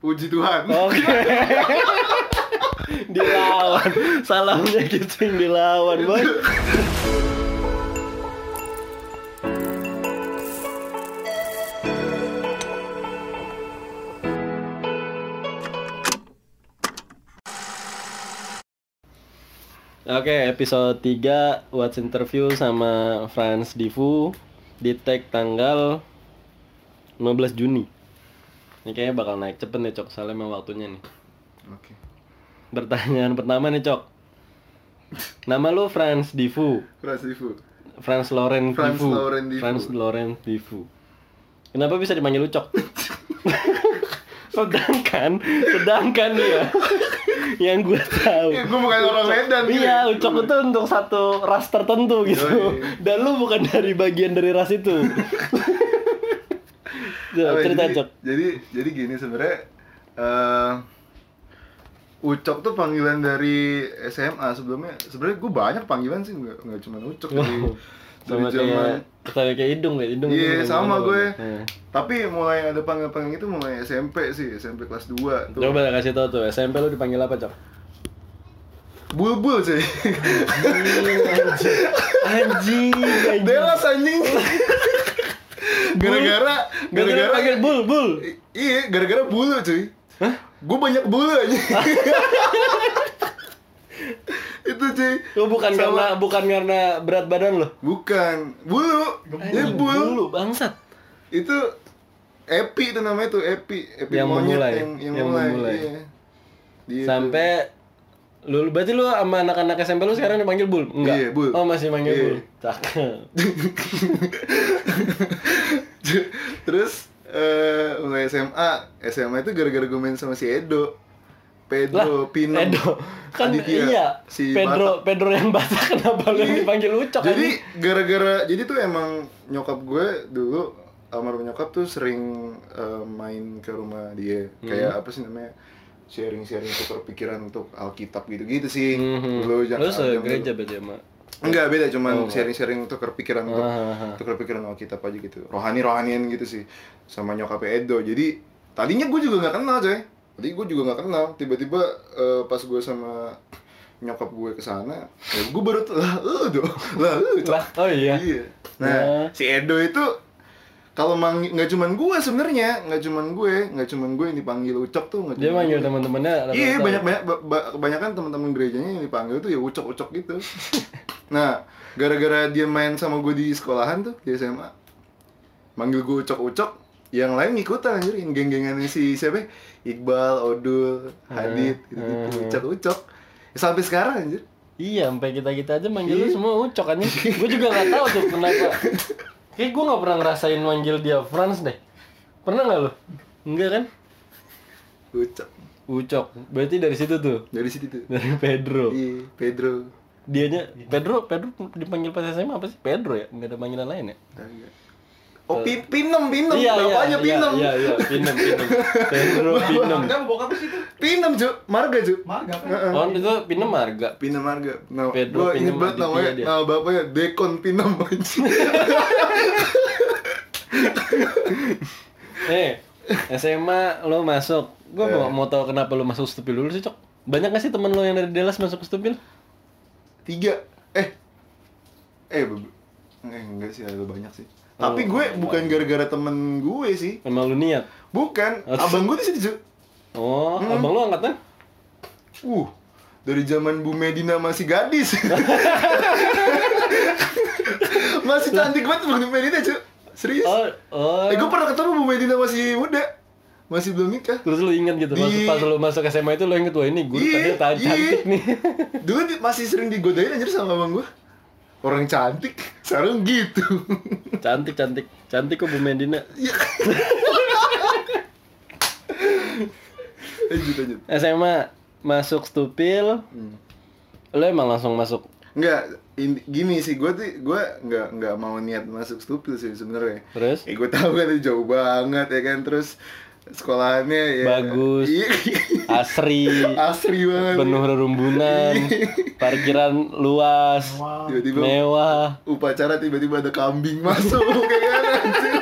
Puji Tuhan. Oke. dilawan. Salamnya gitu dilawan, Boy. Oke, episode 3 What's Interview sama Franz Divu di tag tanggal 15 Juni. Ini kayaknya bakal naik cepet nih, Cok. Soalnya emang waktunya nih. Oke. Pertanyaan pertama nih, Cok. Nama lu Franz Divu. Franz Divu. Franz Loren Franz Divu. Franz Loren Divu. Kenapa bisa dipanggil lu, Cok? sedangkan, sedangkan ya yang gue tahu. Eh, gua bukan orang Medan, gitu. Iya, Ucok itu untuk satu ras tertentu gitu. Yoi. Dan lu bukan dari bagian dari ras itu. Cerita, jadi, Cok. Jadi jadi gini sebenarnya eh Ucok tuh panggilan dari SMA sebelumnya. Sebenarnya gue banyak panggilan sih nggak nggak cuma Ucok dari, Wow. dari Sama zaman. kayak hidung ya, hidung. Iya hidung, sama gue. Iya. Tapi mulai ada panggil-panggil itu mulai SMP sih, SMP kelas 2 tuh. Coba kasih tau tuh, SMP lu dipanggil apa, Cok? Bulbul sih. Anjing, anjing. Dewas anjing. Gara-gara gara-gara panggil bul, bul. Iya, gara-gara bulu cuy. Hah? Gue banyak bulu aja. itu cuy. Lu bukan Sama- karena bukan karena berat badan lo. Bukan, bulu. Ya bulu. Bulu, bangsat. Itu Epi itu namanya tuh Epi, Epi Yang monyet memulai, yang yang, yang mulai. memulai. Iya. Dia Sampai lu lu- berarti lu sama anak-anak SMP lu sekarang dipanggil bul? Enggak. Iya, Bul. Oh, masih manggil Iya. bul. Cakep. Terus eh mulai SMA, SMA itu gara-gara gue main sama si Edo. Pedro Pino. Edo. Kan Aditya, iya. si Pedro Pedro yang Batak kenapa lu yang dipanggil Ucok jadi gara-gara jadi tuh emang nyokap gue dulu almarhum nyokap tuh sering eh, main ke rumah dia Hmm. kayak apa sih namanya sharing-sharing tukar pikiran untuk Alkitab gitu-gitu sih Mhm. dulu jangan Lu segereja berarti sama. enggak beda cuman Oh. sharing-sharing tukar pikiran untuk Ah, ah, ah. tukar pikiran Alkitab aja gitu rohani-rohanian gitu sih sama nyokap Edo jadi tadinya gue juga nggak kenal coy tadi gue juga nggak kenal tiba-tiba eh, pas gue sama nyokap gue ke sana ya gue baru lah Edo lah Edo Lah, oh iya. Iya. Nah, Ya. si Edo itu kalau mang nggak cuman gue sebenarnya, nggak cuman gue, nggak cuman gue yang dipanggil Ucok tuh, nggak Dia manggil teman-temannya Iya, banyak banyak ba- ba- kebanyakan teman-teman gerejanya yang dipanggil tuh ya Ucok-Ucok gitu. nah, gara-gara dia main sama gue di sekolahan tuh di SMA, manggil gue Ucok-Ucok, yang lain ngikutan anjir, yang geng-gengannya si siapa? Iqbal, Odul, Hadid, gitu, Hmm. Ucok-Ucok. Ya, sampai sekarang anjir. Iya, sampai kita-kita aja manggil lu Iya. semua Ucok kan. gue juga gak tahu tuh kenapa. Kayak gue gak pernah ngerasain manggil dia Franz deh. Pernah gak lu? Enggak kan? Ucok. Ucok. Berarti dari situ tuh. Dari situ tuh. Dari Pedro. Iya, Pedro. Dianya Pedro, Pedro dipanggil pas SMA apa sih? Pedro ya? Enggak ada panggilan lain ya? Kagak. Oh, pi pinem, pinem. iya, iya, Bapaknya iya, pinem. Iya, iya, pinem, pinem. Pedro pinem. Mau bokap sih itu? Pinem, Cuk. Marga, Cuk. Marga kan? Oh, itu pinem marga. Pinem Marga. Nah, Pedro gua inget Pinem banget Aditya namanya. dia. Nama bapaknya Dekon Pinem anjing. Eh, SMA lo masuk. Gue Eh. mau, mau tahu kenapa lo masuk stupil dulu sih, Cok. Banyak gak sih teman lo yang dari Dallas masuk stupil? Tiga. Eh. Eh, eh, enggak sih, ada banyak sih. Oh, Tapi gue bukan gara-gara temen gue sih. Emang lu niat? Bukan. Oh. Abang gue di situ. Oh, Hmm. abang lo angkatan? Uh, dari zaman Bu Medina masih gadis. masih cantik banget Bu Medina, Cuk. Serius. Oh, oh. Eh, gue pernah ketemu Bu Medina masih muda. Masih belum nikah. Terus lu inget gitu, Di- pas, pas lu masuk SMA itu lu inget, wah ini guru Iya, tadi ta- iya. cantik nih. Dulu masih sering digodain anjir sama abang gue. Orang cantik, sekarang gitu. cantik, cantik. Cantik kok Bu Medina. Iya. lanjut, lanjut. SMA masuk stupil, Hmm. lu emang langsung masuk. Enggak, in- gini sih gue tuh gue nggak nggak mau niat masuk stupil sih sebenarnya. Terus? Eh gue tahu kan itu jauh banget ya kan terus sekolahannya ya Bagus. Iya. Asri, Asri banget. penuh rerumbunan, parkiran luas, Wah. Tiba-tiba mewah. upacara tiba-tiba ada kambing masuk kayak anjir.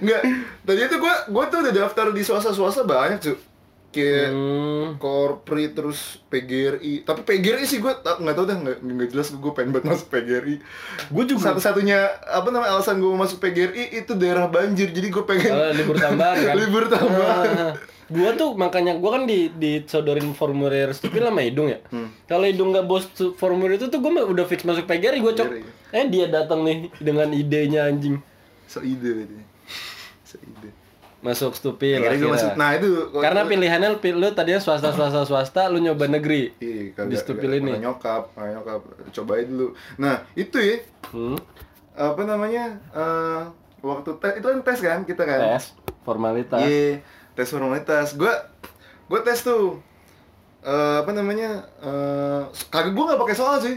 Enggak, tadi itu gua gua tuh udah daftar di swasta-swasta banyak, cuy. Kayak Hmm. Korpri terus PGRI. Tapi PGRI sih gua tak nggak tahu dah nggak nggak jelas gua pengen banget masuk PGRI. Gue juga Satu-satunya apa namanya alasan gua mau masuk PGRI itu daerah banjir. Jadi gua pengen Oh, libur tambahan kan? libur tambahan. Ah, gua tuh makanya gua kan di disodorin formulir stupil sama hidung ya. Hmm. Kalau hidung nggak bos formulir itu tuh gua mah udah fix masuk PGRI gua cok. PGRI. Eh dia datang nih dengan idenya anjing. So ide. So ide. Masuk stupil Akhirnya akhirnya. masuk. Nah, itu Karena pilihannya pil- lu tadinya swasta swasta swasta, lu nyoba negeri. Iya, Di stupil ini. nyokap, nyokap. Cobain dulu. Nah, itu ya Hmm. apa namanya? eh waktu tes itu kan tes kan kita kan? Tes formalitas. Iya, tes formalitas. Gua gua tes tuh eh apa namanya? eh kagak gua nggak pakai soal sih.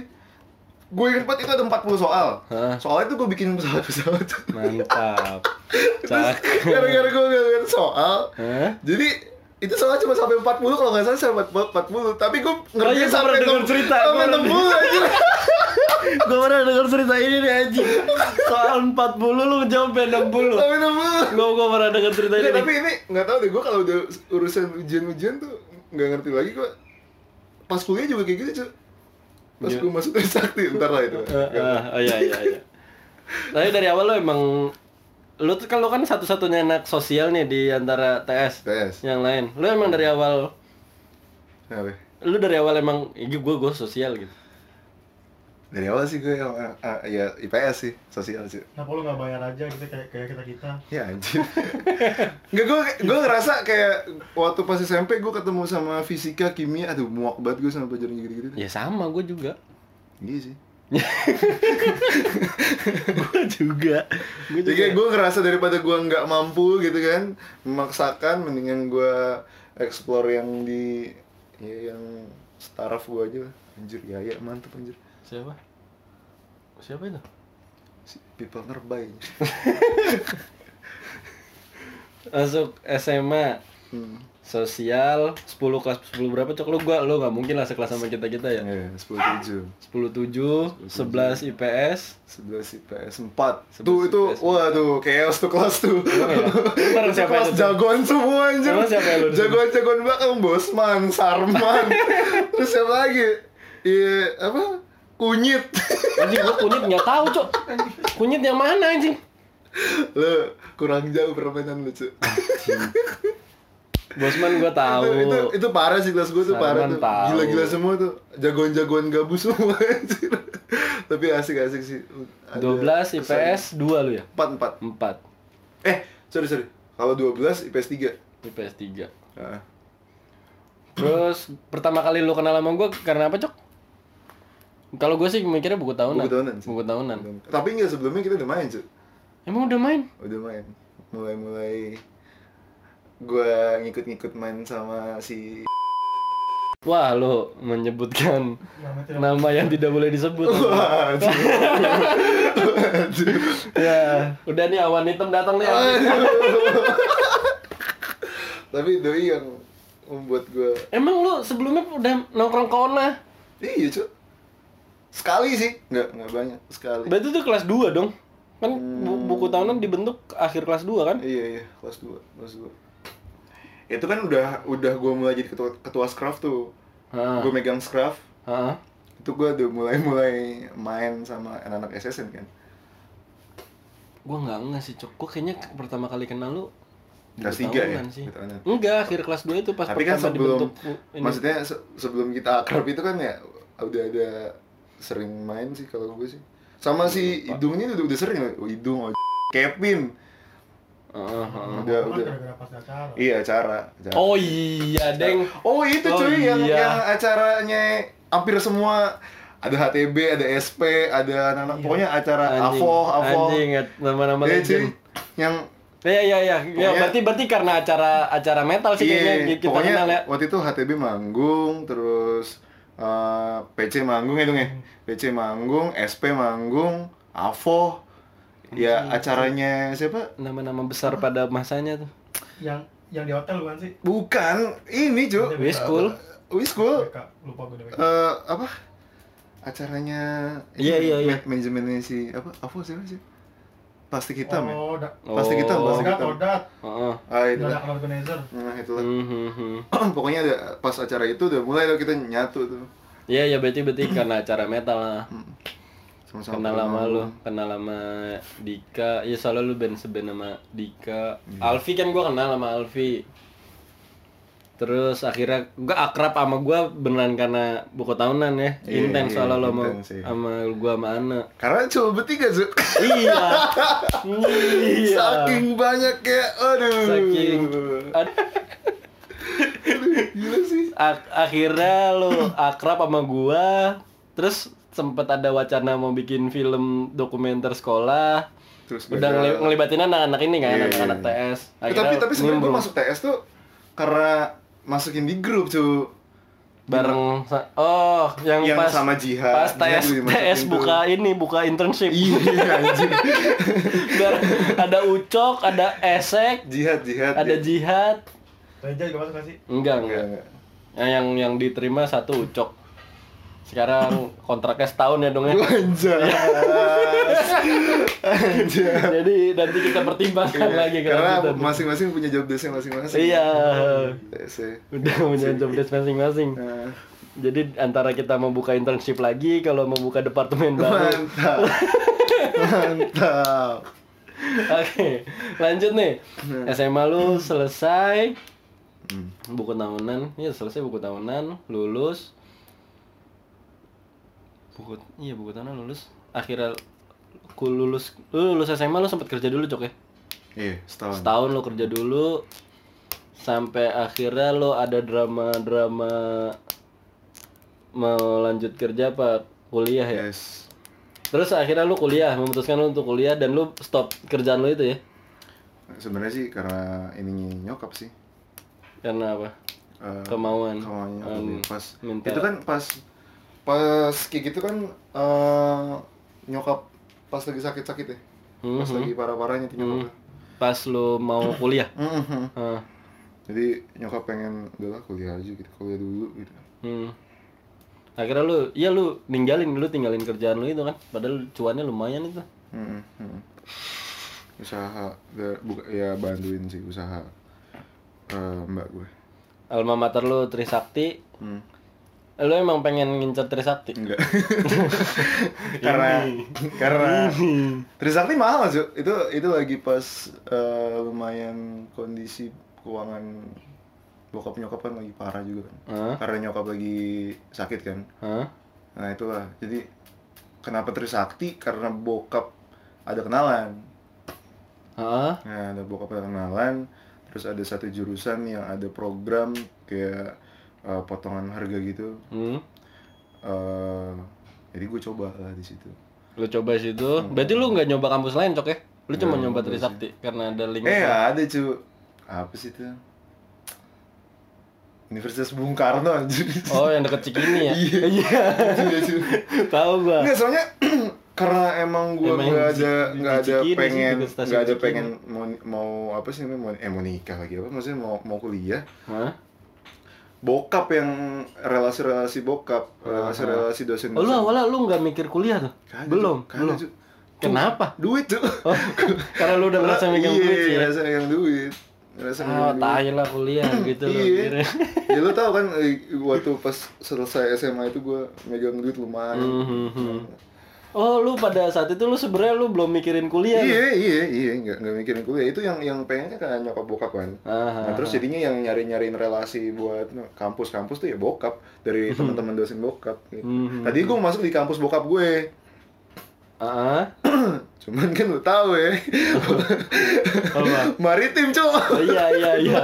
Gue ingat banget itu ada 40 soal. Hah. Soalnya tuh gue bikin pesawat-pesawat. Mantap. Terus Cak. gara-gara gue gak lihat soal, Hah? jadi itu soalnya cuma sampai 40 kalau nggak salah sampai 40 tapi gue gua sampai 6 cerita, sampai gua pernah 60 aja Gue pernah denger cerita ini nih anjing. Soal 40 lu jawab 60. sampai 60 Gue gue pernah denger cerita ini. Tapi ini nggak tahu deh gue kalau udah urusan ujian-ujian tuh nggak ngerti lagi kok pas kuliah juga kayak gitu cuy pas Iya. gue masuk Trisakti ntar lah itu eh, oh iya iya iya. Tapi dari awal lo emang lu tuh kalau kan satu-satunya anak sosial nih di antara TS tes yang lain. Lu emang dari awal Kenapa? lu dari awal emang gue gue sosial gitu. Dari awal sih gue yang ah, ya IPS sih sosial sih Kenapa lu nggak bayar aja gitu kayak kayak kita kita? ya anjir nggak gue gue ngerasa kayak waktu pas SMP gue ketemu sama fisika kimia aduh muak banget gue sama pelajaran gitu-gitu Ya sama gue juga. iya sih gue juga. Gue Jadi kayak gue ngerasa daripada gue nggak mampu gitu kan memaksakan mendingan gue explore yang di ya yang staraf gue aja lah. anjir ya ya mantep anjir Siapa? Siapa itu? si people nearby. Masuk SMA hmm. sosial 10 kelas 10 berapa cok lu gua lu nggak mungkin lah sekelas sama kita kita ya? Ya sepuluh tujuh. 10 7 11 IPS sebelas IPS empat. 11 tuh itu IPS. wah tuh chaos tuh kelas tuh. Emang ya? Siapa kelas itu jagoan semua anjir. Emang siapa yang lu? Di jagoan jagoan belakang bosman sarman. Terus siapa lagi? Iya apa kunyit. Anjing gua kunyit nggak tahu cok. Kunyit yang mana anjing? Lo kurang jauh permainan lu cuy bosman gua tahu. itu, itu, itu parah sih kelas gue tuh parah tuh. gila-gila semua tuh. Jagoan-jagoan gabus semua anjir tapi asik-asik sih. Ada- 12 IPS 2 lu ya? Empat empat. 4 eh sorry sorry. Kalau 12 IPS 3 IPS 3 Heeh. terus pertama kali lu kenal sama gua karena apa cok kalau gue sih mikirnya buku tahunan. Buku tahunan sih. buku tahunan. Tapi enggak sebelumnya kita udah main cuy emang udah main? Udah main. Mulai-mulai gua ngikut-ngikut main sama si wah lu menyebutkan Nama tidak nama yang tidak boleh disebut. Wah, ya udah nih awan hitam datang nih awan hitam. tapi doi yang membuat gua emang lu sebelumnya udah nongkrong kona iya cuy sekali sih. Nggak nggak banyak. Sekali. Berarti tuh kelas 2 dong. Kan bu- buku tahunan dibentuk akhir kelas 2 kan? Iya iya. Kelas 2 kelas 2 itu kan udah udah gua mulai jadi ketua ketua scraft tuh. Heeh. gua megang scraft Heeh. itu gua udah mulai mulai main sama anak-anak SSN kan? Gua nggak nggak sih cok. Gua kayaknya pertama kali kenal lu Kelas tiga ya? sih. Enggak akhir kelas 2 itu pas tapi kan pertama sebelum dibentuk ini. maksudnya se- sebelum kita akrab itu kan ya udah ada sering main sih kalau gue sih sama si hidung ini udah, udah sering oh, hidung oh, Kevin Heeh, heeh. udah udah acara. iya acara, acara. oh iya deng oh itu Oh, cuy yang iya. yang acaranya hampir semua ada HTB ada SP ada anak-anak Iya. pokoknya acara Anjing, Avo Avo anjing nama-nama Iya, cuy legend yang Iya iya iya. Ya Pokoknya- berarti berti karena acara acara metal sih kayaknya Iya, kita pokoknya kenal ya. waktu itu HTB manggung, terus eh, PC manggung ya dong ya. Hmm. PC manggung, SP manggung, AVO. Ya Hmm. acaranya siapa? Nama-nama besar pada masanya tuh. Yang yang di hotel bukan sih? Bukan, ini cu. Wis cool. Wiskul. BK, lupa gue namanya. Eh apa? Acaranya Iya, iya, iya. ma- Manajemennya si apa? AVO siapa sih? Plastik hitam ya Oh, da- plastik hitam Oh. plastik hitam. Heeh. ah itu Kodak organizer. nah itulah Hmm, hmm, hmm. pokoknya ada pas acara itu udah mulai tuh kita nyatu tuh Iya ya berarti berarti karena acara metal lah. sama-sama Kenal lama lu, kenal lama Dika. Ya soalnya lu band seben sama Dika. Alfi kan gua kenal sama Alfi. Terus akhirnya gua akrab sama gua beneran karena buku tahunan ya. Iya, Intens iya, soalnya lo sama intens, iya. sama gua sama Ana. karena cuma bertiga Zu. iya. iya. saking banyak kayak aduh Saking gila sih Ak- akhirnya lu akrab sama gua terus sempet ada wacana mau bikin film dokumenter sekolah terus udah ngeli- ngelibatin anak-anak ini kan anak-anak. TS Eh, tapi tapi sebenarnya gue masuk TS tuh karena masukin di grup cuy bareng oh yang, yang pas sama Jihad pas TS TS tuh. buka ini buka internship. Iya anjing. Biar ada ucok ada esek Jihad Jihad ada jihad Reja juga masuk gak sih? enggak enggak. enggak enggak. Yang yang, yang diterima satu ucok. Sekarang kontraknya setahun ya dong ya. Jadi nanti kita pertimbangkan lagi Iya. Karena kelanjutan. masing-masing punya job desk masing-masing. Iya. Udah punya job desk masing-masing Nah, jadi antara kita mau buka internship lagi kalau mau buka departemen baru mantap. mantap. oke lanjut nih SMA lu selesai Hmm. buku tahunan iya selesai buku tahunan lulus buku iya buku tahunan lulus akhirnya ku lulus lu lulus SMA lu sempat kerja dulu cok ya? Iya, setahun. setahun lo kerja dulu sampai akhirnya lo ada drama-drama mau lanjut kerja apa? Kuliah ya? Yes. terus akhirnya lo kuliah memutuskan lo untuk kuliah dan lo stop kerjaan lo itu ya? Sebenarnya sih karena ini nyokap sih. karena apa? Eh, kemauan. kemauannya Um, pas minta- itu kan pas pas kayak gitu kan eh, nyokap pas lagi sakit-sakit ya. Pas Mhm. lagi parah-parahnya tuh nyokap. pas lo mau kuliah Mhm. Ah, Jadi nyokap pengen udahlah kuliah aja gitu, kuliah dulu gitu. hmm. akhirnya lo iya lo ninggalin lo tinggalin kerjaan lo itu kan padahal cuannya lumayan itu Mhm, mhm. Usaha buka ya bantuin sih usaha eh, mbak gue. alma mater lo Trisakti Hmm. Lo emang pengen ngincer Trisakti Enggak. karena karena Trisakti mahal Cuk. Itu itu lagi pas eh, lumayan kondisi keuangan bokap nyokap kan lagi parah juga kan. Hah? Karena nyokap lagi sakit kan. Hah? Nah, itulah. Jadi kenapa Trisakti? Karena bokap ada kenalan. Hah? Nah, ada bokap ada kenalan, terus ada satu jurusan yang ada program kayak eh, potongan harga gitu. Hmm? eh jadi gue coba lah di situ. Lu coba situ. Berarti lu nggak nyoba kampus lain, Cok ya? Lu cuma nyoba Trisakti karena ada link. Eh ada cu apa sih itu? Universitas Bung Karno anjir. Oh, yang deket Cikini ya? Iya. Iya. Iya, cu. Tahu gua. Nggak soalnya karena emang gue nggak ada di nggak ada pengen nggak ada pengen mau mau apa sih namanya mau eh mau nikah lagi apa maksudnya mau mau kuliah Hah? Bokap yang relasi-relasi bokap relasi-relasi dosen Oh, lu awalnya lu nggak mikir kuliah tuh? belum, belum. Kenapa? duit tuh Oh, karena lu udah ngerasa megang duit sih. iya ya? ngerasa megang duit ngerasa Ah, megang duit tahi lah kuliah gitu loh. Iya. ya lu tau kan eh, waktu pas selesai SMA itu gue megang duit lumayan Hmm, hmm, hmm. Oh, lu pada saat itu lu sebenarnya lu belum mikirin kuliah. lu? iya iya iya nggak nggak mikirin kuliah itu yang yang pengennya kan nyokap bokap kan Ah, nah terus jadinya yang nyari nyariin relasi buat kampus-kampus tuh ya bokap dari teman-teman dosen bokap gitu. Hmm. tadi gue masuk di kampus bokap gue Ah, cuman kan lu tahu ya maritim Oh, iya iya iya.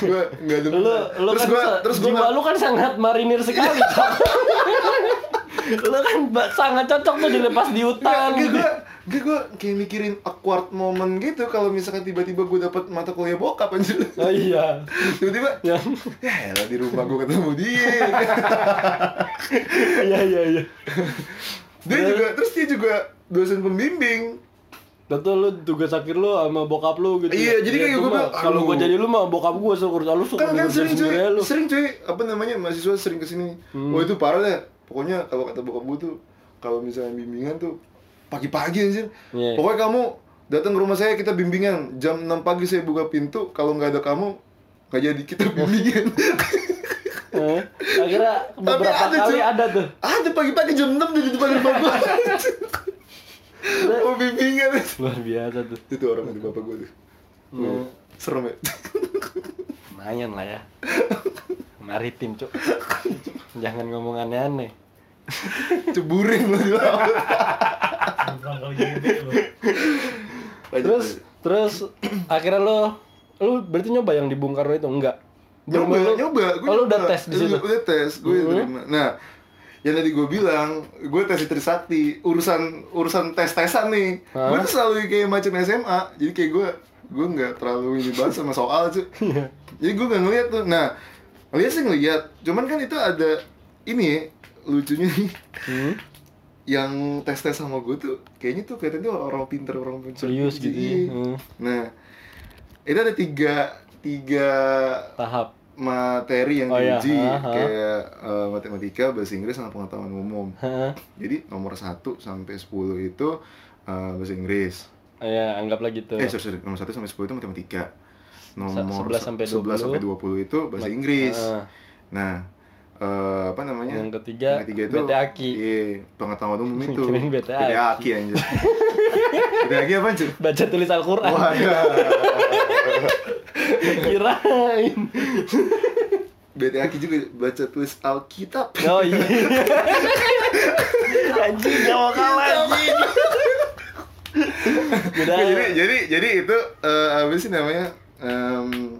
gue nggak demen Lu lu terus kan gue sa- terus gue jiwa lu kan sangat marinir sekali. Lu kan sangat cocok tuh dilepas di hutan. Gak, gue, gak gue kayak mikirin awkward moment gitu kalau misalkan tiba-tiba gue dapet mata kuliah bokap anjir. Oh iya. Tiba-tiba, Ya. ya di rumah gue ketemu dia. Iya iya iya. dia juga, terus dia juga dosen pembimbing. Tentu lu tugas akhir lu sama bokap lu gitu. Iya, jadi kayak gua gua mah, bilang, kalau aduh. jadi lu mah bokap gua suruh lu Kan kan sering cuy, sering cuy, apa namanya, mahasiswa sering ke sini. Hmm. Wah itu parah deh, pokoknya kalau kata bokap gue tuh, kalau misalnya bimbingan tuh pagi-pagi anjir. Iya. Pokoknya kamu datang ke rumah saya kita bimbingan. Jam 6 pagi saya buka pintu kalau nggak ada kamu nggak jadi kita bimbingan. Eh, akhirnya beberapa ada, kali cuy. ada tuh. Ada pagi-pagi jam 6 di depan rumah gua. Oh bimbingan. Luar biasa tuh. Itu orang di bapak gua tuh. Hmm. serem ya. Lumayan lah ya maritim cuk. Jangan ngomong aneh-aneh. Ceburin lo di laut lo. Terus terus akhirnya lo lu berarti nyoba yang di Bung Karno itu? Enggak. Nyoba Bener-bener lu- nyoba. Gue oh, lu udah tes di situ? Udah tes gue Mhm. terima. Nah yang tadi gue bilang gue tes di Trisakti. Urusan urusan tes tesan nih. Hah? gue tuh selalu kayak macam SMA jadi kayak gue gue nggak terlalu ini banget sama soal cuy Iya. jadi gue nggak ngeliat tuh. Nah ngeliat sih ngeliat cuman kan itu ada ini ya, lucunya nih Hmm? yang tes tes sama gue tuh kayaknya tuh kelihatannya orang pinter orang pinter serius gitu ya. Iya. Hmm. nah itu ada tiga tiga tahap materi yang Oh, iya. diuji Aha. kayak eh, matematika, bahasa Inggris sama pengetahuan umum. Hah? Jadi nomor 1 sampai 10 itu eh, bahasa Inggris. ya anggaplah gitu Eh, sorry, sorry. nomor 1 sampai 10 itu matematika. Nomor 11 sampai 11 sampai 20 itu bahasa Inggris. Ah. Nah, eh, apa namanya? yang ketiga, Yang ketiga itu BTAKI Iya, pengetahuan umum itu. Kirain. BTAKI anjir. BTAKI apa, Cuk? baca tulis Al-Quran Waduh. kirain BTAKI juga baca tulis Alkitab. oh iya anjing mau kalah anjing jadi jadi jadi itu eh, apa sih namanya Em,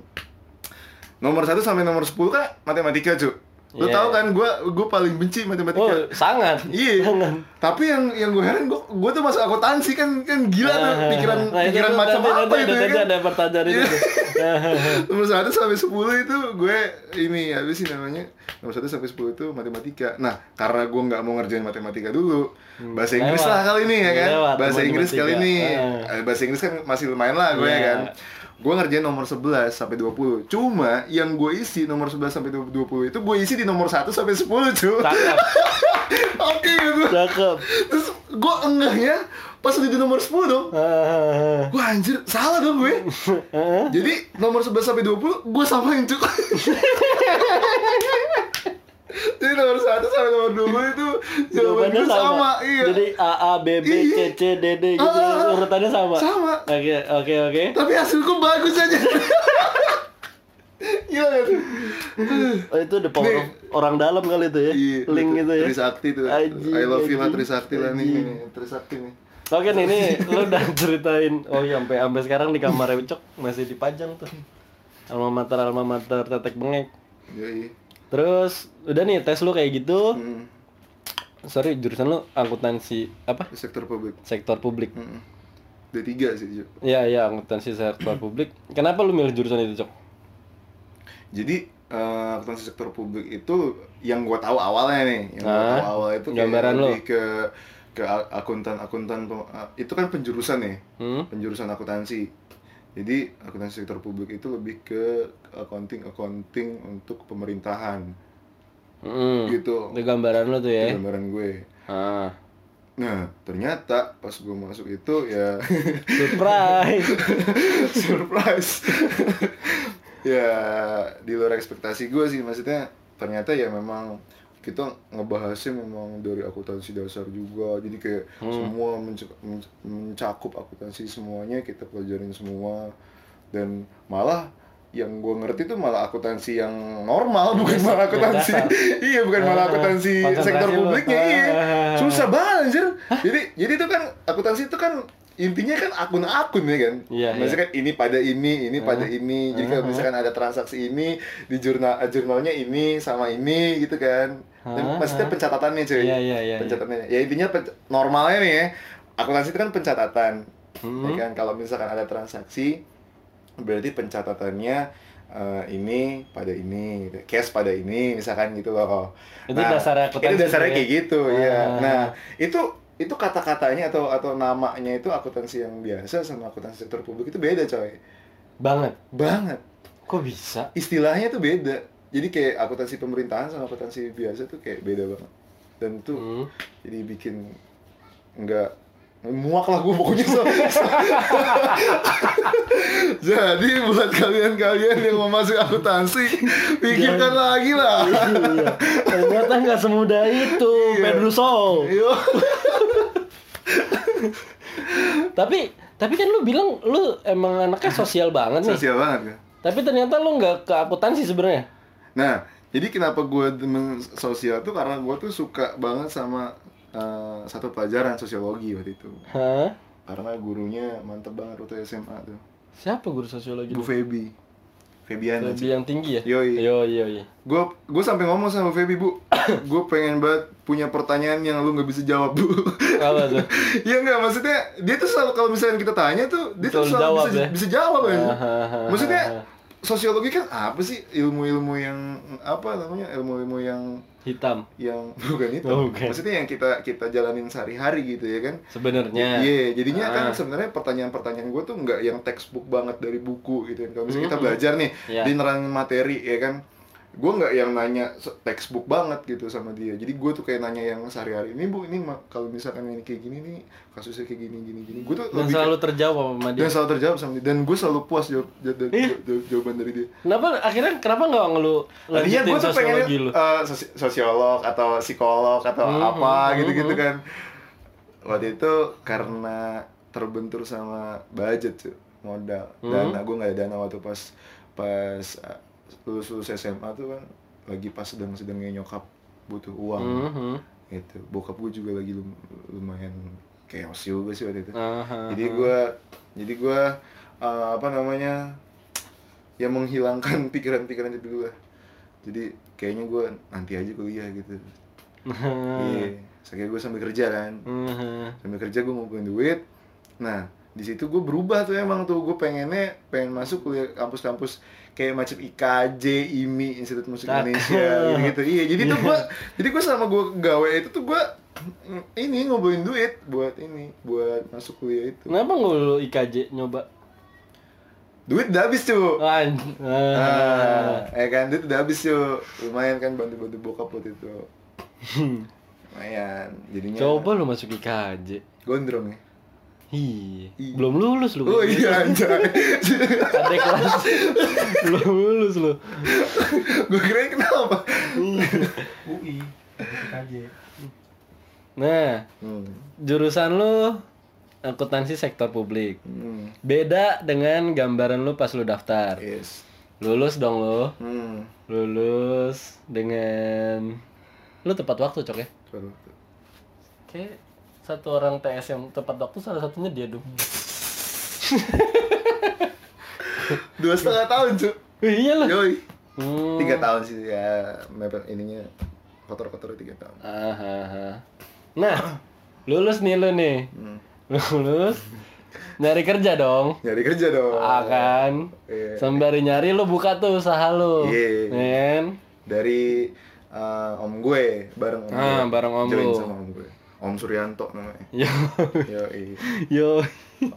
nomor 1 sampai nomor 10 kan matematika cu lu Iya. tahu kan gue gue paling benci oh matematika sangat iya sangat tapi yang yang gue heran gue gue tuh masuk akuntansi kan kan gila tuh pikiran Nah, itu pikiran tuh macam tadi- apa tadi- itu ya tadi kan ada pertanyaan itu Iya. nomor 1 sampai 10 itu gue ini apa sih namanya nomor 1 sampai 10 itu matematika nah karena gue nggak mau ngerjain matematika dulu bahasa Inggris lewat. lah kali ini ya kan Lewat bahasa Inggris kali matematika. ini Ah. Eh, bahasa Inggris kan masih lumayan lah gue ya Iya. kan gue ngerjain nomor 11 sampai 20 cuma yang gue isi nomor 11 sampai 20 itu gue isi di nomor 1 sampai 10 cuy cakep. Oke gitu. Cakep. Terus gue enggaknya pas udah di nomor 10 dong. Wah anjir, salah dong gue. Jadi nomor 11 sampai 20 gue samain cuk Jadi nomor 1 sampai nomor 2 itu jawaban Jawabannya gue sama, Iya Jadi A A B B C Iya. C D D gitu ah. urutannya sama. Sama. Oke oke oke. Tapi hasilku bagus aja Gila gak tuh? Oh itu the power Nih. of orang dalam kali itu ya. Iya, Link itu gitu ya. Trisakti tuh Anjing, I love you lah. Trisakti lah nih, nih Trisakti nih Oke nih ini lu udah ceritain oh iya sampai sampai sekarang di kamar Ucok masih dipajang tuh. Alma mater alma mater tetek bengek. Yoi Terus udah nih tes lu kayak gitu. hmm. Sorry jurusan lu akuntansi apa? Sektor publik Sektor publik. hmm. D3 sih Cuk. Iya iya akuntansi sektor publik. Kenapa lu milih jurusan itu Cok? Jadi eh, akuntansi sektor publik itu yang gua tahu awalnya nih, yang gua Ah, tahu awal itu gambaran lo. ke ke akuntan akuntan a- itu kan penjurusan nih, Hmm? penjurusan akuntansi. Jadi akuntansi sektor publik itu lebih ke accounting accounting untuk pemerintahan Hmm. gitu. Itu gambaran lu tuh ya. Gambaran gue. Ah. Nah ternyata pas gue masuk itu ya Surprise. surprise ya di luar ekspektasi gue sih maksudnya ternyata ya memang kita ngebahasnya memang dari akuntansi dasar juga. Jadi kayak semua menc- menc- mencakup akuntansi semuanya kita pelajarin semua. Dan malah yang gue ngerti tuh malah akuntansi yang normal bukan malah akuntansi iya bukan malah Ah, akuntansi sektor publiknya iya. Ah. susah banget anjir. Jadi jadi itu kan akuntansi itu kan intinya kan akun-akun ya kan? Iya, Maksudnya kan ini pada ini ini pada ini. Jadi kalau misalkan ada transaksi ini di jurnal eh, jurnalnya ini sama ini gitu kan? Dan Ah, maksudnya pencatatannya cuy. Iya, iya, iya, pencatatannya. Ya intinya pen- normalnya nih ya akuntansi itu kan pencatatan. Hmm. ya kan? Kalau misalkan ada transaksi berarti pencatatannya eh, ini pada ini cash pada ini misalkan gitu loh. Itu dasarnya akuntansi itu dasarnya tuh ya? kayak gitu ya Ah. nah itu itu kata-katanya atau atau namanya itu akuntansi yang biasa sama akuntansi sektor publik itu beda coy Banget. banget Kok bisa? istilahnya tuh beda jadi kayak akuntansi pemerintahan sama akuntansi biasa tuh kayak beda banget dan tuh Hmm. jadi bikin nggak muak lah gue pokoknya so- jadi buat kalian-kalian yang mau masuk akuntansi pikirkan lagi lah Iya. Ternyata nggak semudah itu, Iya. Pedruso. Yo. Tapi tapi kan lu bilang lu emang anaknya sosial banget nih. sosial banget kan Tapi ternyata lu nggak ke akuntansi sebenarnya. nah jadi kenapa gue demen sosial tuh karena gue tuh suka banget sama eh, satu pelajaran sosiologi waktu itu Hah? karena gurunya mantep banget waktu SMA tuh Siapa guru sosiologi? Bu Febi Febiana Lebih yang tinggi ya? Yoi. Yoi, yoi. gue gue sampai ngomong sama Febi bu gue pengen banget punya pertanyaan yang lu nggak bisa jawab bu Apa tuh? Iya nggak maksudnya dia tuh selalu kalau misalnya kita tanya tuh dia tuh Selalu jawab bisa, ya? bisa jawab kan maksudnya sosiologi kan apa sih ilmu-ilmu yang apa namanya ilmu-ilmu yang Hitam. yang bukan itu Oh, bukan. maksudnya yang kita kita jalanin sehari-hari gitu ya kan Sebenarnya. Iya, jadinya kan Ah. sebenarnya pertanyaan-pertanyaan gue tuh nggak yang textbook banget dari buku gitu kan. Kalau misalnya kita Mhm. belajar nih, Iya. di nerangin materi ya kan, gue nggak yang nanya textbook banget gitu sama dia. Jadi gue tuh kayak nanya yang sehari-hari. Ini bu, ini kalau misalkan ini kayak gini nih, kasusnya kayak gini gini gini. Gue tuh Dan lebih selalu terjawab sama dan dia. selalu terjawab sama dia. Dan gue selalu puas jawab, jawab, jawab- jawab- jawaban dari dia. Kenapa akhirnya kenapa nggak ngelu Tadinya lanjutin gue tuh pengen lu? eh, sosi- sosiolog atau psikolog atau Hmm, apa hmm, gitu-gitu hmm. kan. Waktu itu karena terbentur sama budget cuy, modal. Hmm. Dana gue nggak ada dana waktu pas pas lulus lulus SMA tuh kan lagi pas sedang sedangnya nyokap butuh uang Mhm. gitu. Bokap gue juga lagi lum- lumayan chaos juga sih waktu itu. Aha. Jadi gue jadi gue eh, apa namanya ya menghilangkan pikiran-pikiran itu lah. Jadi kayaknya gue nanti aja kuliah gitu. Iya, saya gue sambil kerja kan. Mhm. Sambil kerja gue ngumpulin duit. Nah, di situ gue berubah tuh emang tuh gue pengennya pengen masuk kuliah kampus-kampus kayak macam IKJ, IMI, Institut Musik Cakep. Indonesia gitu. Iya, jadi tuh gue jadi gue sama gue gawe itu tuh gue ini ngumpulin duit buat ini, buat masuk kuliah itu. Kenapa nggak lu IKJ nyoba? Duit udah habis cuy. An Ah, eh kan duit udah habis cuy. Lumayan kan bantu-bantu bokap waktu itu. Lumayan. Jadinya Coba lu masuk IKJ. gondrong ya. Iya. Iya. Belum lulus lu. Oh iya anjay. Adek kelas. Belum lulus lu. gue kira kenapa? UI KJ Nah, Hmm. jurusan lu akuntansi sektor publik. Hmm. Beda dengan gambaran lu pas lu daftar. Yes. Lulus dong lu. Hmm. Lulus dengan lu tepat waktu, Cok ya? Sorry. Kayak satu orang TS yang tepat waktu salah satunya dia dong. Dua setengah tahun cu. iya lah. Yoi. Hmm. Tiga tahun sih ya. Mepet ininya kotor-kotor tiga tahun. Ahaha. Nah, lulus nih lu nih. Hmm. Lulus. Nyari kerja dong. Nyari kerja dong. Ah kan. Iya. Sembari nyari lu buka tuh usaha lu. Ya kan? Dari eh, om gue bareng om Ah, gue. bareng om Join lu. sama om gue. Om Suryanto namanya. Yo. Yoi. Yo.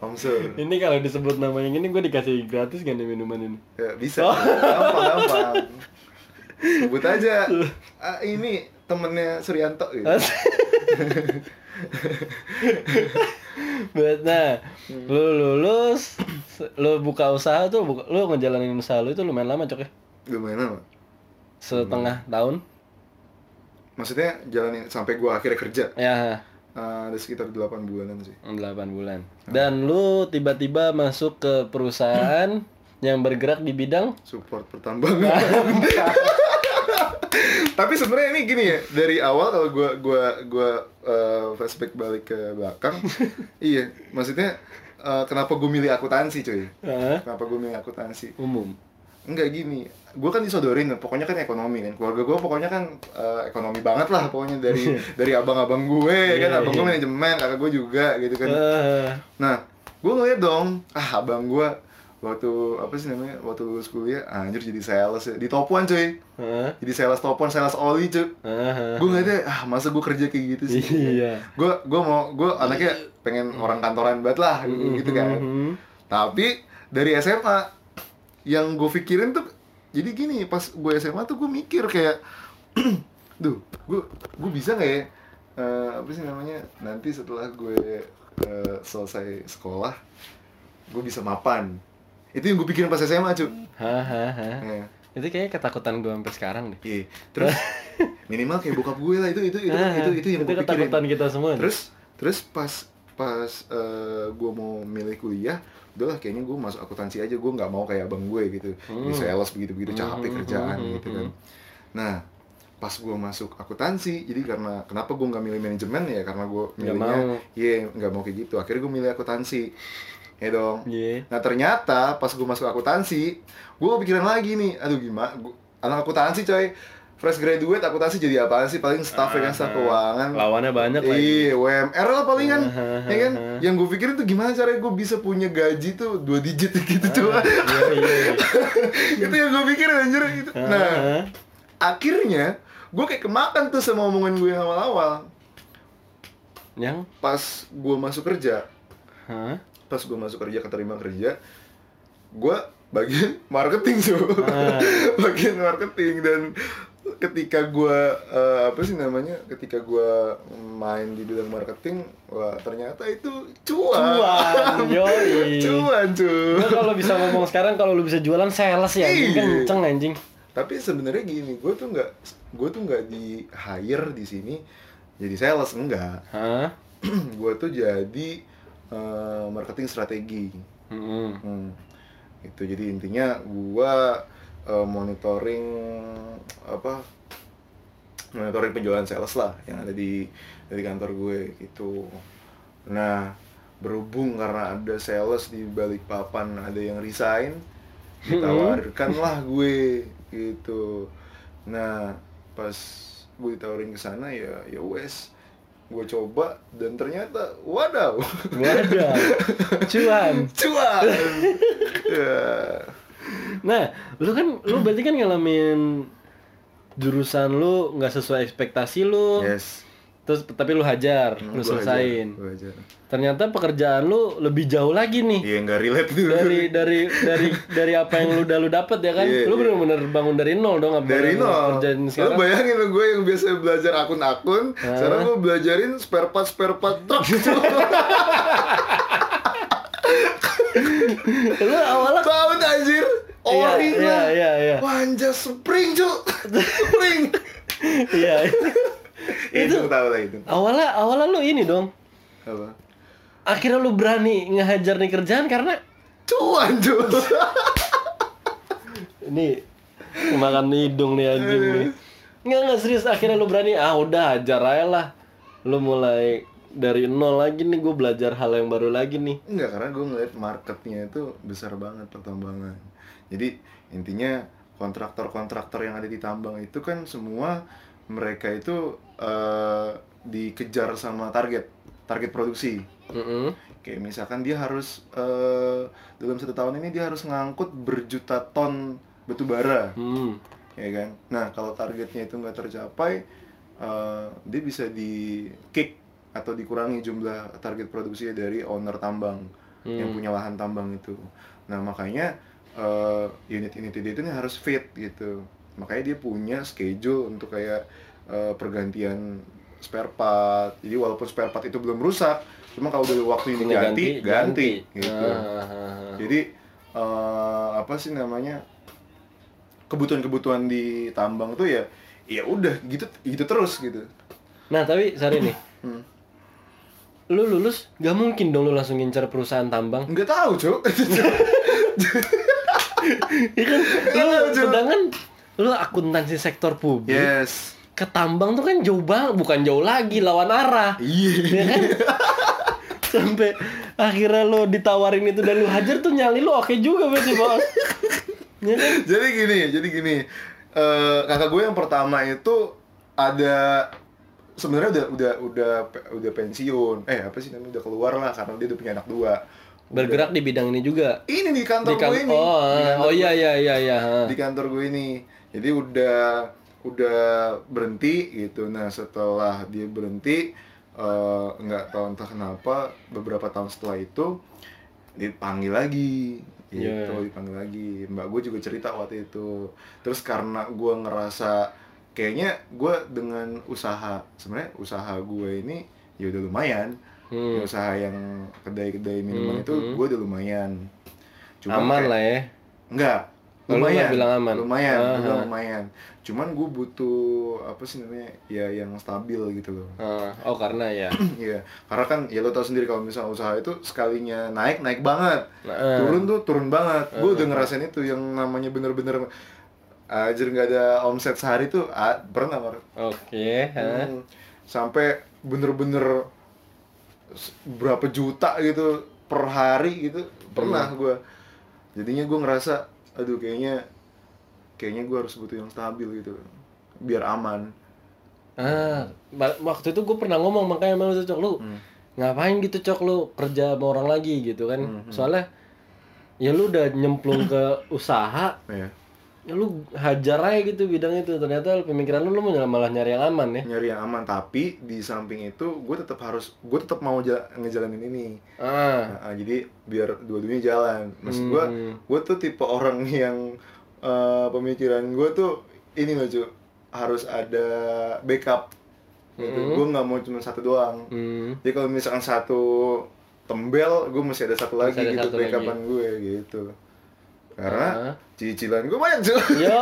Om Sur. Ini kalau disebut nama yang ini gue dikasih gratis kan nih minuman ini. Ya, bisa. Gampang, gampang. Sebut aja. Ah, ini temennya Suryanto gitu. Buat nah, lu lulus, lu buka usaha tuh, buka, lu ngejalanin usaha lu itu lumayan lama cok ya? Lumayan lama. Setengah tahun? Maksudnya jalanin sampai gua akhirnya kerja. Ya, Eh, ada sekitar 8 bulanan sih. 8 bulan. Dan lu tiba-tiba masuk ke perusahaan yang bergerak di bidang Support pertambangan. Tapi sebenarnya ini gini ya, dari awal kalau gua gua gua eh, flashback balik ke belakang, iya, maksudnya eh, kenapa gue milih akuntansi cuy? Hah? Kenapa gue milih akuntansi? umum. Enggak gini, gue kan disodorin, pokoknya kan ekonomi kan. Keluarga gue pokoknya kan eh, ekonomi banget lah, pokoknya dari dari abang-abang gue kan, Iya, abang gue iya. manajemen, kakak gue juga gitu kan. Eh, Nah, gue ngeliat dong, ah abang gue waktu apa sih namanya, waktu lulus kuliah, anjir jadi sales ya. di topuan cuy, Hah? jadi sales topuan, sales oli cuy. Aha. Gue ngeliatnya, ah masa gue kerja kayak gitu sih. Iya. Gue gue mau, gue anaknya pengen orang kantoran banget lah, gitu kan. Mhm. Tapi dari SMA yang gue pikirin tuh jadi gini pas gue SMA tuh gue mikir kayak duh gue gue bisa nggak ya eh, apa sih namanya nanti setelah gue eh, selesai sekolah gue bisa mapan itu yang gue pikirin pas SMA cu Hahaha. Ya. Itu kayaknya ketakutan gue sampai sekarang deh. Iya. Terus minimal kayak bokap gue lah itu itu itu Ah, itu, itu yang gue pikirin. ketakutan kita semua. Terus terus pas pas eh, gue mau milih kuliah, udahlah kayaknya gue masuk akuntansi aja gue nggak mau kayak abang gue gitu. Di Hmm. sales begitu begitu capek Hmm, kerjaan hmm, gitu hmm, kan. Nah pas gue masuk akuntansi jadi karena kenapa gue nggak milih manajemen ya? Karena gue milihnya iya nggak mau kayak gitu. Akhirnya gue milih akuntansi. Ya dong. Iya. Nah ternyata pas gue masuk akuntansi, gue kepikiran lagi nih, aduh gimana, gua, anak akuntansi coy, fresh graduate akuntansi jadi apaan sih? Paling staff ya kan, staff keuangan. Lawannya banyak lagi. Iya, WMR lah palingan, Ah, ya kan? Yang gue pikirin tuh gimana caranya gue bisa punya gaji tuh dua digit gitu coba. Iya, iya. iya. itu yang gue pikirin anjir gitu. Nah, Ah, akhirnya gue kayak kemakan tuh sama omongan gue yang awal-awal. Yang? Pas gue masuk kerja, Hah? pas gue masuk kerja keterima kerja gue bagian marketing tuh Ah. bagian marketing dan ketika gue apa sih namanya ketika gue main di bidang marketing wah ternyata itu cuan Cuan, yoi. cuan cuy Gue kalau bisa ngomong sekarang kalau lu bisa jualan sales ya, Iya. kenceng anjing. tapi sebenarnya gini gue tuh nggak gue tuh nggak di hire di sini jadi sales enggak Hah? gue tuh jadi eh, marketing strategi Mm-mm. Hmm. Itu jadi intinya gua eh, monitoring apa? Monitoring penjualan sales lah yang ada di dari kantor gue gitu. Nah, berhubung karena ada sales di balik papan ada yang resign, ditawarkan lah gue gitu. Nah, pas gue ditawarin ke sana ya ya wes gue coba dan ternyata wadaw Wadah. Cuan. cuan ya Nah, lu kan lu berarti kan ngalamin jurusan lu nggak sesuai ekspektasi lu. yes Terus tapi lu hajar, Hmm, lu selesain. ajar, gua ajar. Ternyata pekerjaan lu lebih jauh lagi nih. iya nggak relate tuh dari dari dari dari apa yang lu udah lu dapet ya kan Iya, lu iya. bener-bener bangun dari nol dong apa dari lu nol kerjain lu sekarang bayangin lo gue yang biasa belajar akun-akun sekarang gue belajarin spare part spare part truk lu awalnya tak, anjir. Ori iya lah. iya iya wanja spring cuk. Spring. Iya. Itu tahu lah itu. awalnya awalnya lu ini dong. Apa? Akhirnya lu berani ngehajar nih kerjaan karena cuan cuk. Ini makan hidung nih anjing nih. Nggak nggak serius. Akhirnya lu berani ah udah hajar aja lah. Lu mulai dari nol lagi nih gue belajar hal yang baru lagi nih Enggak, karena gue ngeliat marketnya itu besar banget pertambangan. Jadi intinya kontraktor-kontraktor yang ada di tambang itu kan semua mereka itu eh, dikejar sama target, target produksi. Mm-mm. Kayak misalkan dia harus eh, dalam satu tahun ini dia harus ngangkut berjuta ton batu bara, Hmm. ya kan? Nah kalau targetnya itu nggak tercapai, eh, dia bisa di kick atau dikurangi jumlah target produksinya dari owner tambang yang punya lahan tambang itu. Nah makanya eh, unit-unit dia itu nih harus fit gitu. Makanya dia punya schedule untuk kayak eh, pergantian spare part. Jadi walaupun spare part itu belum rusak, cuma kalau udah waktu ini ganti, ganti, gitu. Ah, ah, ah. Jadi eh, apa sih namanya kebutuhan-kebutuhan di tambang tuh ya ya udah gitu gitu terus gitu. Nah tapi sorry nih, Hmm. Lu lulus gak mungkin dong lu langsung ngincer perusahaan tambang. Nggak tahu cuk. Iya kan? Lu sedangkan lu akuntansi sektor publik. yes. Ke tambang tuh kan jauh banget, bukan jauh lagi lawan arah. Iya. Ya kan? Sampai akhirnya lu ditawarin itu dan lu hajar tuh nyali lu oke juga berarti, Bos. Ya kan? jadi gini, jadi gini. Eh, kakak gue yang pertama itu ada sebenarnya udah udah udah udah pensiun. Eh apa sih namanya udah keluar lah karena dia udah punya anak dua. Bergerak di bidang ini juga. Ini di kantor Di kan gue ini. Oh, Di kantor oh iya iya iya iya. di kantor gue ini jadi udah udah berhenti gitu nah setelah dia berhenti eh, nggak tahu entah kenapa beberapa tahun setelah itu dipanggil lagi gitu Iya. dipanggil lagi mbak gue juga cerita waktu itu terus karena gue ngerasa kayaknya gue dengan usaha sebenarnya usaha gue ini ya udah lumayan Hmm. Ya, usaha yang kedai-kedai minuman Hmm, itu hmm. gue udah lumayan Aman kayak- lah ya. enggak lu lumayan nggak bilang aman? lumayan bilang ah. lumayan cuman gue butuh apa sih namanya ya yang stabil gitu loh Ah, oh karena ya. Iya, karena kan ya lo tau sendiri kalau misalnya usaha itu sekalinya naik naik banget, eh. turun tuh turun banget. Gue udah ngerasain itu yang namanya bener-bener ajar nggak ada omset sehari tuh ah, pernah. Oke. hah? Hmm, sampai bener-bener berapa juta gitu per hari gitu pernah gue. Jadinya gue ngerasa, aduh kayaknya kayaknya gue harus butuh yang stabil gitu, biar aman. Ah, waktu itu gue pernah ngomong makanya lu tuh, cok lu ngapain gitu cok lu kerja sama orang lagi gitu kan soalnya ya lu udah nyemplung ke usaha Ya. Ya lu hajar aja gitu bidang itu. Ternyata pemikiran lu lu malah nyari yang aman ya. Nyari yang aman. Tapi di samping itu gue tetap harus gue tetap mau ja- ngejalanin ini. Ah. Nah, jadi biar dua-duanya jalan. Maksud gue Hmm. gue tuh tipe orang yang eh, pemikiran gue tuh ini loh cu harus ada backup. Gitu. gue nggak mau cuma satu doang. Hmm. jadi kalau misalkan satu tembel gue masih ada satu lagi ada gitu backupan gue gitu karena Ah. cicilan gue banyak cu yo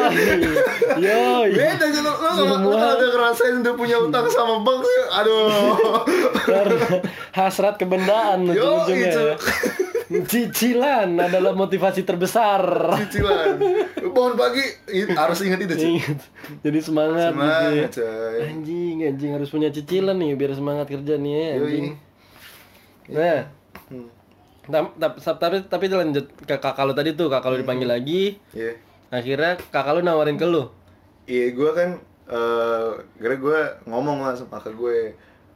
yo Beda gitu, lo, lo, lo, kalau udah ngerasain udah punya utang sama bank sih, aduh hasrat kebendaan Yo, itu. ya. cicilan adalah motivasi terbesar Cicilan Bangun pagi, harus ingat itu cuy jadi semangat, gitu. Semangat coy Anjing, anjing harus punya cicilan nih biar semangat kerja nih ya, Yoi. anjing. Nah, tapi tapi lanjut ke kakak lu tadi tuh, kakak lu dipanggil lagi. Iya Akhirnya kakak lu nawarin ke lu. Iya gue kan, eh kira gue ngomong lah sama kakak gue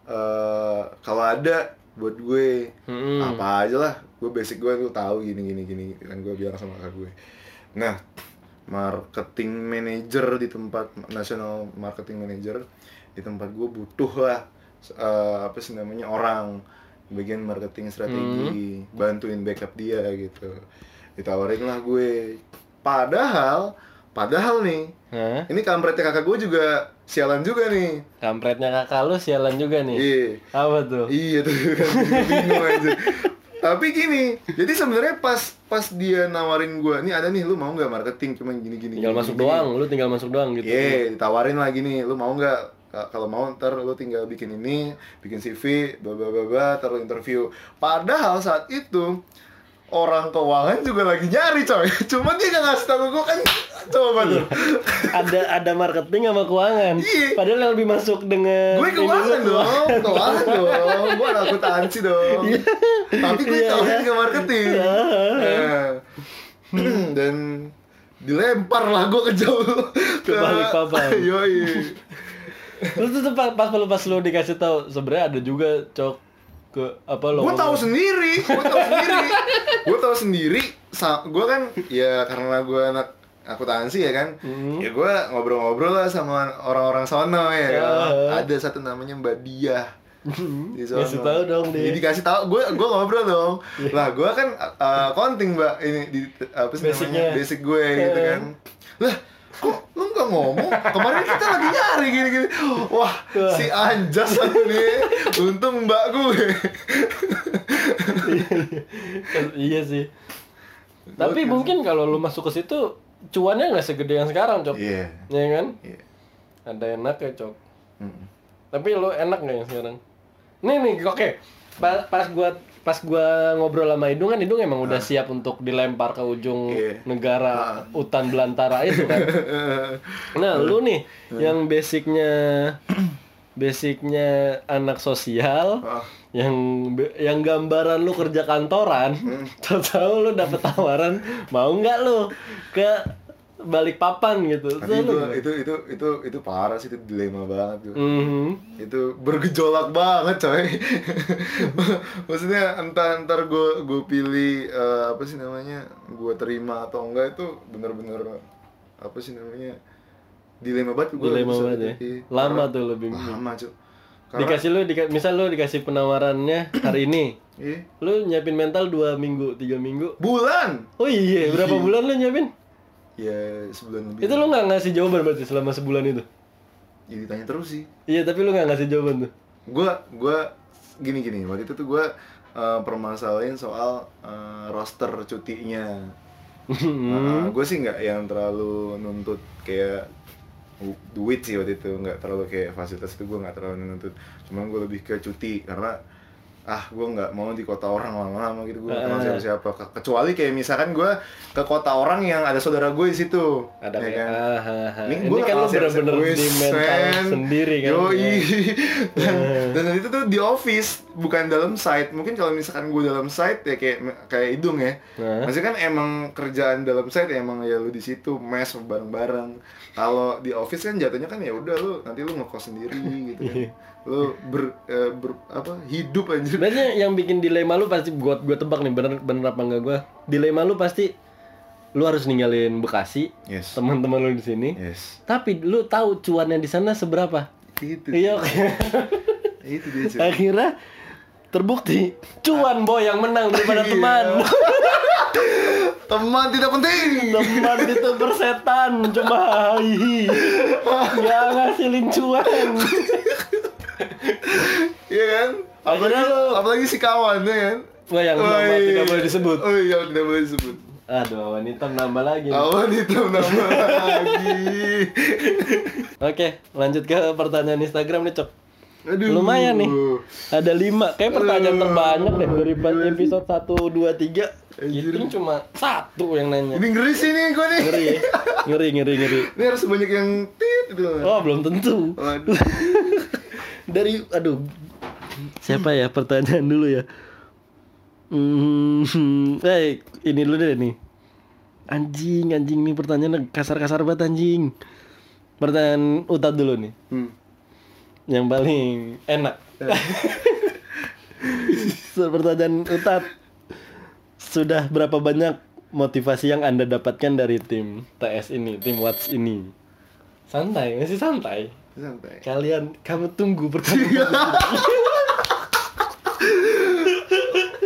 eh Kalau ada buat gue, Mm-mm. apa aja lah Gue basic gue tuh tahu gini gini gini kan gue bilang sama kakak gue Nah, marketing manager di tempat national marketing manager di tempat gue butuh lah eh, apa sih namanya orang bagian marketing strategi bantuin backup dia gitu ditawarin lah gue padahal padahal nih Hah? ini kampretnya kakak gue juga sialan juga nih Kampretnya kakak lu sialan juga nih. iya Apa tuh? Iya tuh bingung aja. Tapi gini, jadi sebenarnya pas pas dia nawarin gua, nih ada nih lu mau nggak marketing cuman gini gini. Tinggal gini, masuk gini." doang, lu tinggal masuk doang gitu. Iya, ditawarin lagi nih, lu mau nggak? Ka- Kalau mau ntar lu tinggal bikin ini, bikin CV, bla bla bla bla, lu interview. Padahal saat itu orang keuangan juga lagi nyari coy. Cuman dia nggak ngasih tahu gua kan coba tuh. ada ada marketing sama keuangan. Iya. Padahal yang lebih masuk dengan gue keuangan dong, keuangan dong, gue anak akuntansi dong. Tapi gue Iya, iya. ke marketing. Nah, dan dilempar lah gue ke jauh Ke Balikpapan. Yoi. Terus tuh pas pas lu pas lu dikasih tahu sebenarnya ada juga cok ke apa lo Gue tahu sendiri, gue tahu sendiri, gue tahu sendiri. Gue kan ya karena gue anak akuntansi ya kan, Hmm. ya gue ngobrol-ngobrol lah sama orang-orang sono ya. kan. Ya. Ada satu namanya Mbak Diah. di sono. Kasih tahu dong dia. Jadi dikasih tahu, gue gue ngobrol dong. Lah gue kan uh, konting mbak ini di apa sih Basicnya. namanya basic gue gitu Eh. kan. Lah kok lu nggak ngomong? Kemarin kita lagi nyari gini-gini. Wah si anjas nih. Untung mbak gue. iya sih. Tapi mungkin kalau lu masuk ke situ cuannya nggak segede yang sekarang cok. Iya. Ya kan? Iya. Ada enak ya cok. Mm. Tapi lu enak nggak yang sekarang? Nih nih oke. Pa- Pas gua pas gua ngobrol sama Idung kan Idung emang udah siap untuk dilempar ke ujung Ah. Iya. negara hutan belantara itu kan. Nah, lu nih yang basicnya basicnya anak sosial Ah. yang yang gambaran lu kerja kantoran, Hmm. tahu lu dapet tawaran mau nggak lu ke balik papan gitu. Tapi itu, itu itu itu itu parah sih itu dilema banget tuh. Mhm. itu bergejolak banget coy maksudnya entah entar gue gue pilih eh, apa sih namanya gue terima atau enggak itu bener-bener apa sih namanya dilema banget gue Dilema banget ya. Lama tuh lebih. lama cuy karena Dikasih lu dika, misal lu dikasih penawarannya hari ini. Iya. Lu nyiapin mental dua minggu, tiga minggu. bulan Oh iya, berapa bulan lu nyiapin? Ya sebulan lebih Itu lu nggak ngasih jawaban berarti selama sebulan itu? Ya ditanya terus sih. Iya, tapi lu nggak ngasih jawaban tuh. Gua gua gini gini. Waktu itu tuh gua eh, permasalahin soal eh, roster cutinya. Hmm. gue sih nggak yang terlalu nuntut kayak du- duit sih waktu itu nggak terlalu kayak fasilitas itu gue nggak terlalu nuntut cuman gue lebih ke cuti karena ah gue nggak mau di kota orang lama-lama gitu gue kenal Ah. siapa-siapa Ke- kecuali kayak misalkan gue ke kota orang yang ada saudara gue di situ Ada ya kan ah, ah, ah. ini, gua kan lu bener-bener di mental sendiri kan. Yoi. dan, Eh. dan itu tuh di office bukan dalam site mungkin kalau misalkan gue dalam site ya kayak kayak hidung ya Nah. Maksudnya kan emang kerjaan dalam site ya emang ya lu di situ mes bareng-bareng. Kalau di office kan jatuhnya kan ya udah lu nanti lu ngekos sendiri gitu kan. lu ber, eh, ber apa hidup anjir. Sebenarnya yang bikin dilema lu pasti gua gua tebak nih bener bener apa enggak gua. Dilema lu pasti lu harus ninggalin Bekasi, Yes. teman-teman lu di sini. Yes. Tapi lu tahu cuannya di sana seberapa? Itu. Iya. Itu dia. Akhirnya terbukti cuan boy yang menang daripada Iya. teman. Teman tidak penting. teman itu persetan cuma hihi nggak ngasilin cuan Iya kan? Apalagi, lu- apalagi si kawan ya kan? Wah, yang nama tidak boleh disebut. Oh iya tidak boleh disebut. aduh wanita nambah lagi nih. Awan itu nama lagi. oke lanjut ke pertanyaan Instagram nih cok Aduh. lumayan nih ada lima kayak pertanyaan Aduh. terbanyak deh dari episode 1, 2, 3 Anjir. itu cuma satu yang nanya Ini ngeri sih nih gue nih. ngeri ya? ngeri ngeri ngeri Ini harus banyak yang tit gitu. oh belum tentu Waduh. dari aduh siapa ya pertanyaan dulu ya hmm eh ini dulu deh nih anjing anjing nih pertanyaannya kasar-kasar banget anjing pertanyaan Utad dulu nih Hmm. Yang paling enak pertanyaan Utad sudah berapa banyak motivasi yang anda dapatkan dari tim TS ini tim Watch ini santai masih santai Santai. kalian kamu tunggu pertanyaan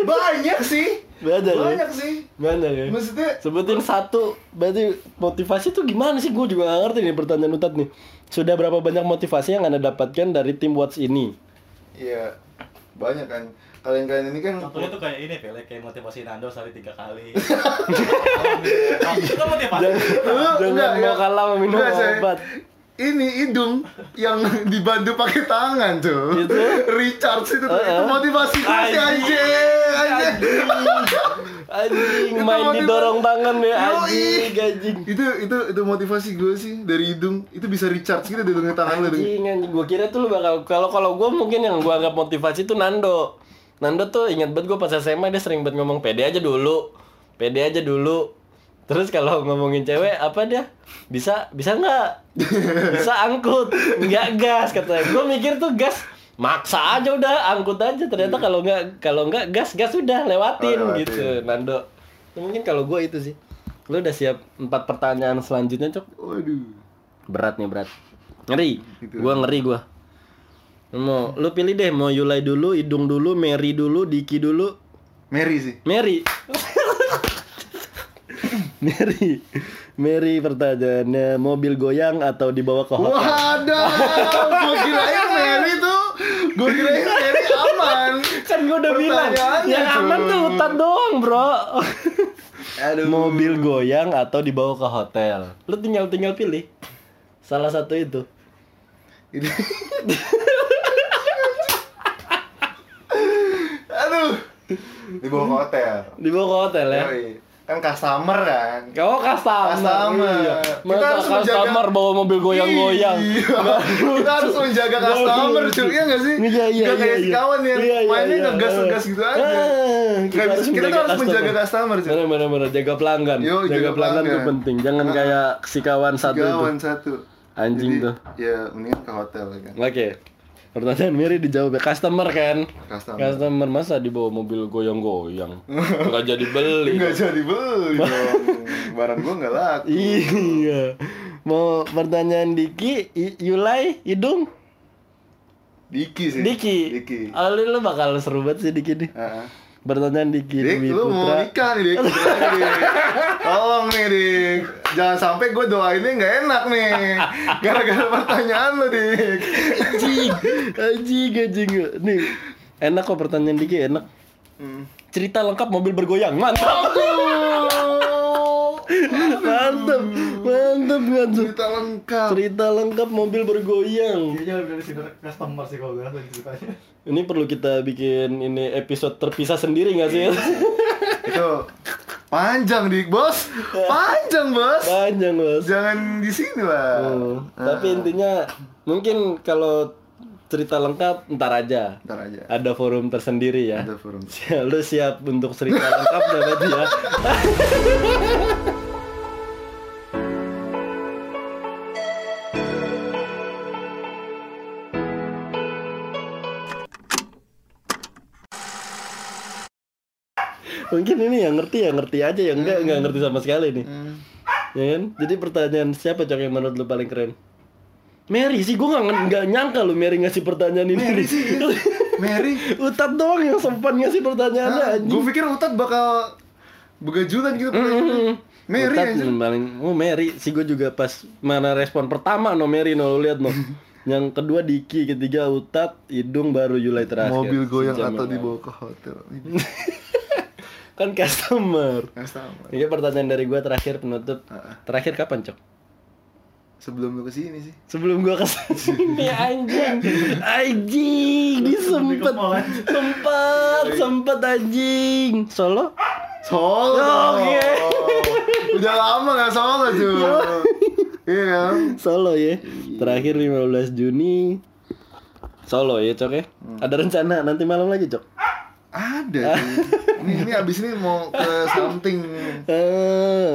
Banyak sih. Banyak ya? Banyak sih. Mana ya? Maksudnya Sebutin satu, berarti motivasi tuh gimana sih? Gue juga gak ngerti nih pertanyaan Utat nih. Sudah berapa banyak motivasi yang anda dapatkan dari tim Watch ini? Iya, banyak kan. Kalian-kalian ini kan Contohnya tuh kayak ini, Pele, kayak motivasi Nando sehari tiga kali. Itu kan motivasi. Lu Jangan enggak, mau enggak. kalah minum obat. Ini hidung yang dibantu pakai tangan tuh. Itu? Recharge itu tuh. Heeh. Itu motivasi gue sih Anjing. Anjing. Itu main motivasi. didorong tangan ya, anjing, anjing. Itu itu itu motivasi gue sih dari hidung. Itu bisa recharge gitu hidungnya tangan lu. Anjing, anjing. Gue kira tuh lu bakal kalau kalau gue mungkin yang gue anggap motivasi tuh Nando. Nando tuh ingat banget gue pas SMA dia sering banget ngomong pede aja dulu, pede aja dulu. Terus kalau ngomongin cewek apa dia? Bisa bisa nggak? Bisa angkut, nggak gas katanya. Gue mikir tuh gas maksa aja udah angkut aja. Ternyata kalau nggak kalau nggak gas gas udah lewatin, Oh, lewatin. gitu Nando. Ya, mungkin kalau gue itu sih. Lu udah siap empat pertanyaan selanjutnya cok? Waduh. berat nih berat. Ngeri. Gitu. gua ngeri gua. Mau lu pilih deh mau Yulai dulu Idung dulu Mary dulu Diki dulu. Mary sih. Mary. Mary. Mary pertanyaannya mobil goyang atau dibawa ke hotel? Waduh, gue kirain Mary gue kirain Mary aman. kan gua udah bilang yang aman tuh hutan doang bro Aduh. mobil goyang atau dibawa ke hotel lu tinggal tinggal pilih salah satu itu Ini. Aduh. Dibawa ke hotel. dibawa ke hotel ya Yoi. Kan customer kan. Kau customer. Customer. Iya. Kita harus menjaga- customer bawa mobil goyang-goyang. Iya. Kita harus menjaga customer, cuy. Iya nggak sih? Iya, iya, kayak iya, si iya. kawan yang Iya, iya, mainnya iya. ngegas-ngegas gitu aja. Ah, Nggak bisa- kita tuh harus menjaga customer, cuy. Bener bener bener jaga pelanggan. Yo, jaga, jaga pelanggan tuh pelanggan. penting. Jangan Ah. kayak si kawan satu itu. Kawan satu. Anjing Jadi, tuh. Ya, mendingan ke hotel kan. Oke. Pertanyaan Miri dijawab ya customer kan? Customer. Customer masa dibawa mobil goyang-goyang? Enggak jadi beli. Enggak jadi beli dong. Barang gua enggak laku. Iya. Mau pertanyaan Diki, Yulai, Hidung? Diki sih. Diki. Diki. Oh, lu, bakal seru banget sih Diki nih. Heeh. Pertanyaan Diki Dik, lu mau nikah nih, Dik. Tolong nih, Dik. Jangan sampai gue doainnya nggak enak nih Gara-gara pertanyaan lo dik Anjing, anjing, anjing. Nih, enak kok pertanyaan Diki, enak. Hmm. Cerita lengkap mobil bergoyang, mantap. mantap, mantap, mantap. Cerita lengkap Cerita lengkap mobil bergoyang. Kayaknya lebih dari customer sih kalau gue rasa ceritanya. Ini perlu kita bikin ini episode terpisah sendiri nggak sih? Itu panjang dik bos Panjang bos Panjang bos. Jangan di sini lah Hmm, Tapi intinya mungkin kalau cerita lengkap ntar aja. Ntar aja Ada forum tersendiri ya. Ada forum Lu siap untuk cerita lengkap berarti ya? Mungkin ini yang ngerti ya ngerti aja yang enggak enggak ngerti sama sekali nih. Hmm. Ya kan? Jadi pertanyaan siapa cok yang menurut lu paling keren? Mary sih, gue nggak nggak nyangka lu Mary ngasih pertanyaan ini. Mary sih. Mary Utat doang yang sempat ngasih pertanyaannya anjing. Gue pikir Utat bakal begajulan gitu Hmm. Mary Utat aja paling oh Mary sih gue juga pas mana respon pertama no Mary no lu lihat no. yang kedua Diki, ketiga Utat, hidung baru Julai terakhir. Mobil goyang atau dibawa ke hotel Kan customer. Sama Ini pertanyaan dari gua terakhir penutup. Terakhir kapan, Cok? Sebelum lu ke sini sih Sebelum gua ke sini anjing. Anjing, disempet. Sempat, sempat anjing. Solo? Solo Oke. Udah lama gak solo cuy Iya kan Solo ya. Terakhir 15 Juni. Solo ya, Cok ya. Ada rencana nanti malam lagi, Cok. Ada cuy Ini, ini abis ini mau ke something. Eh,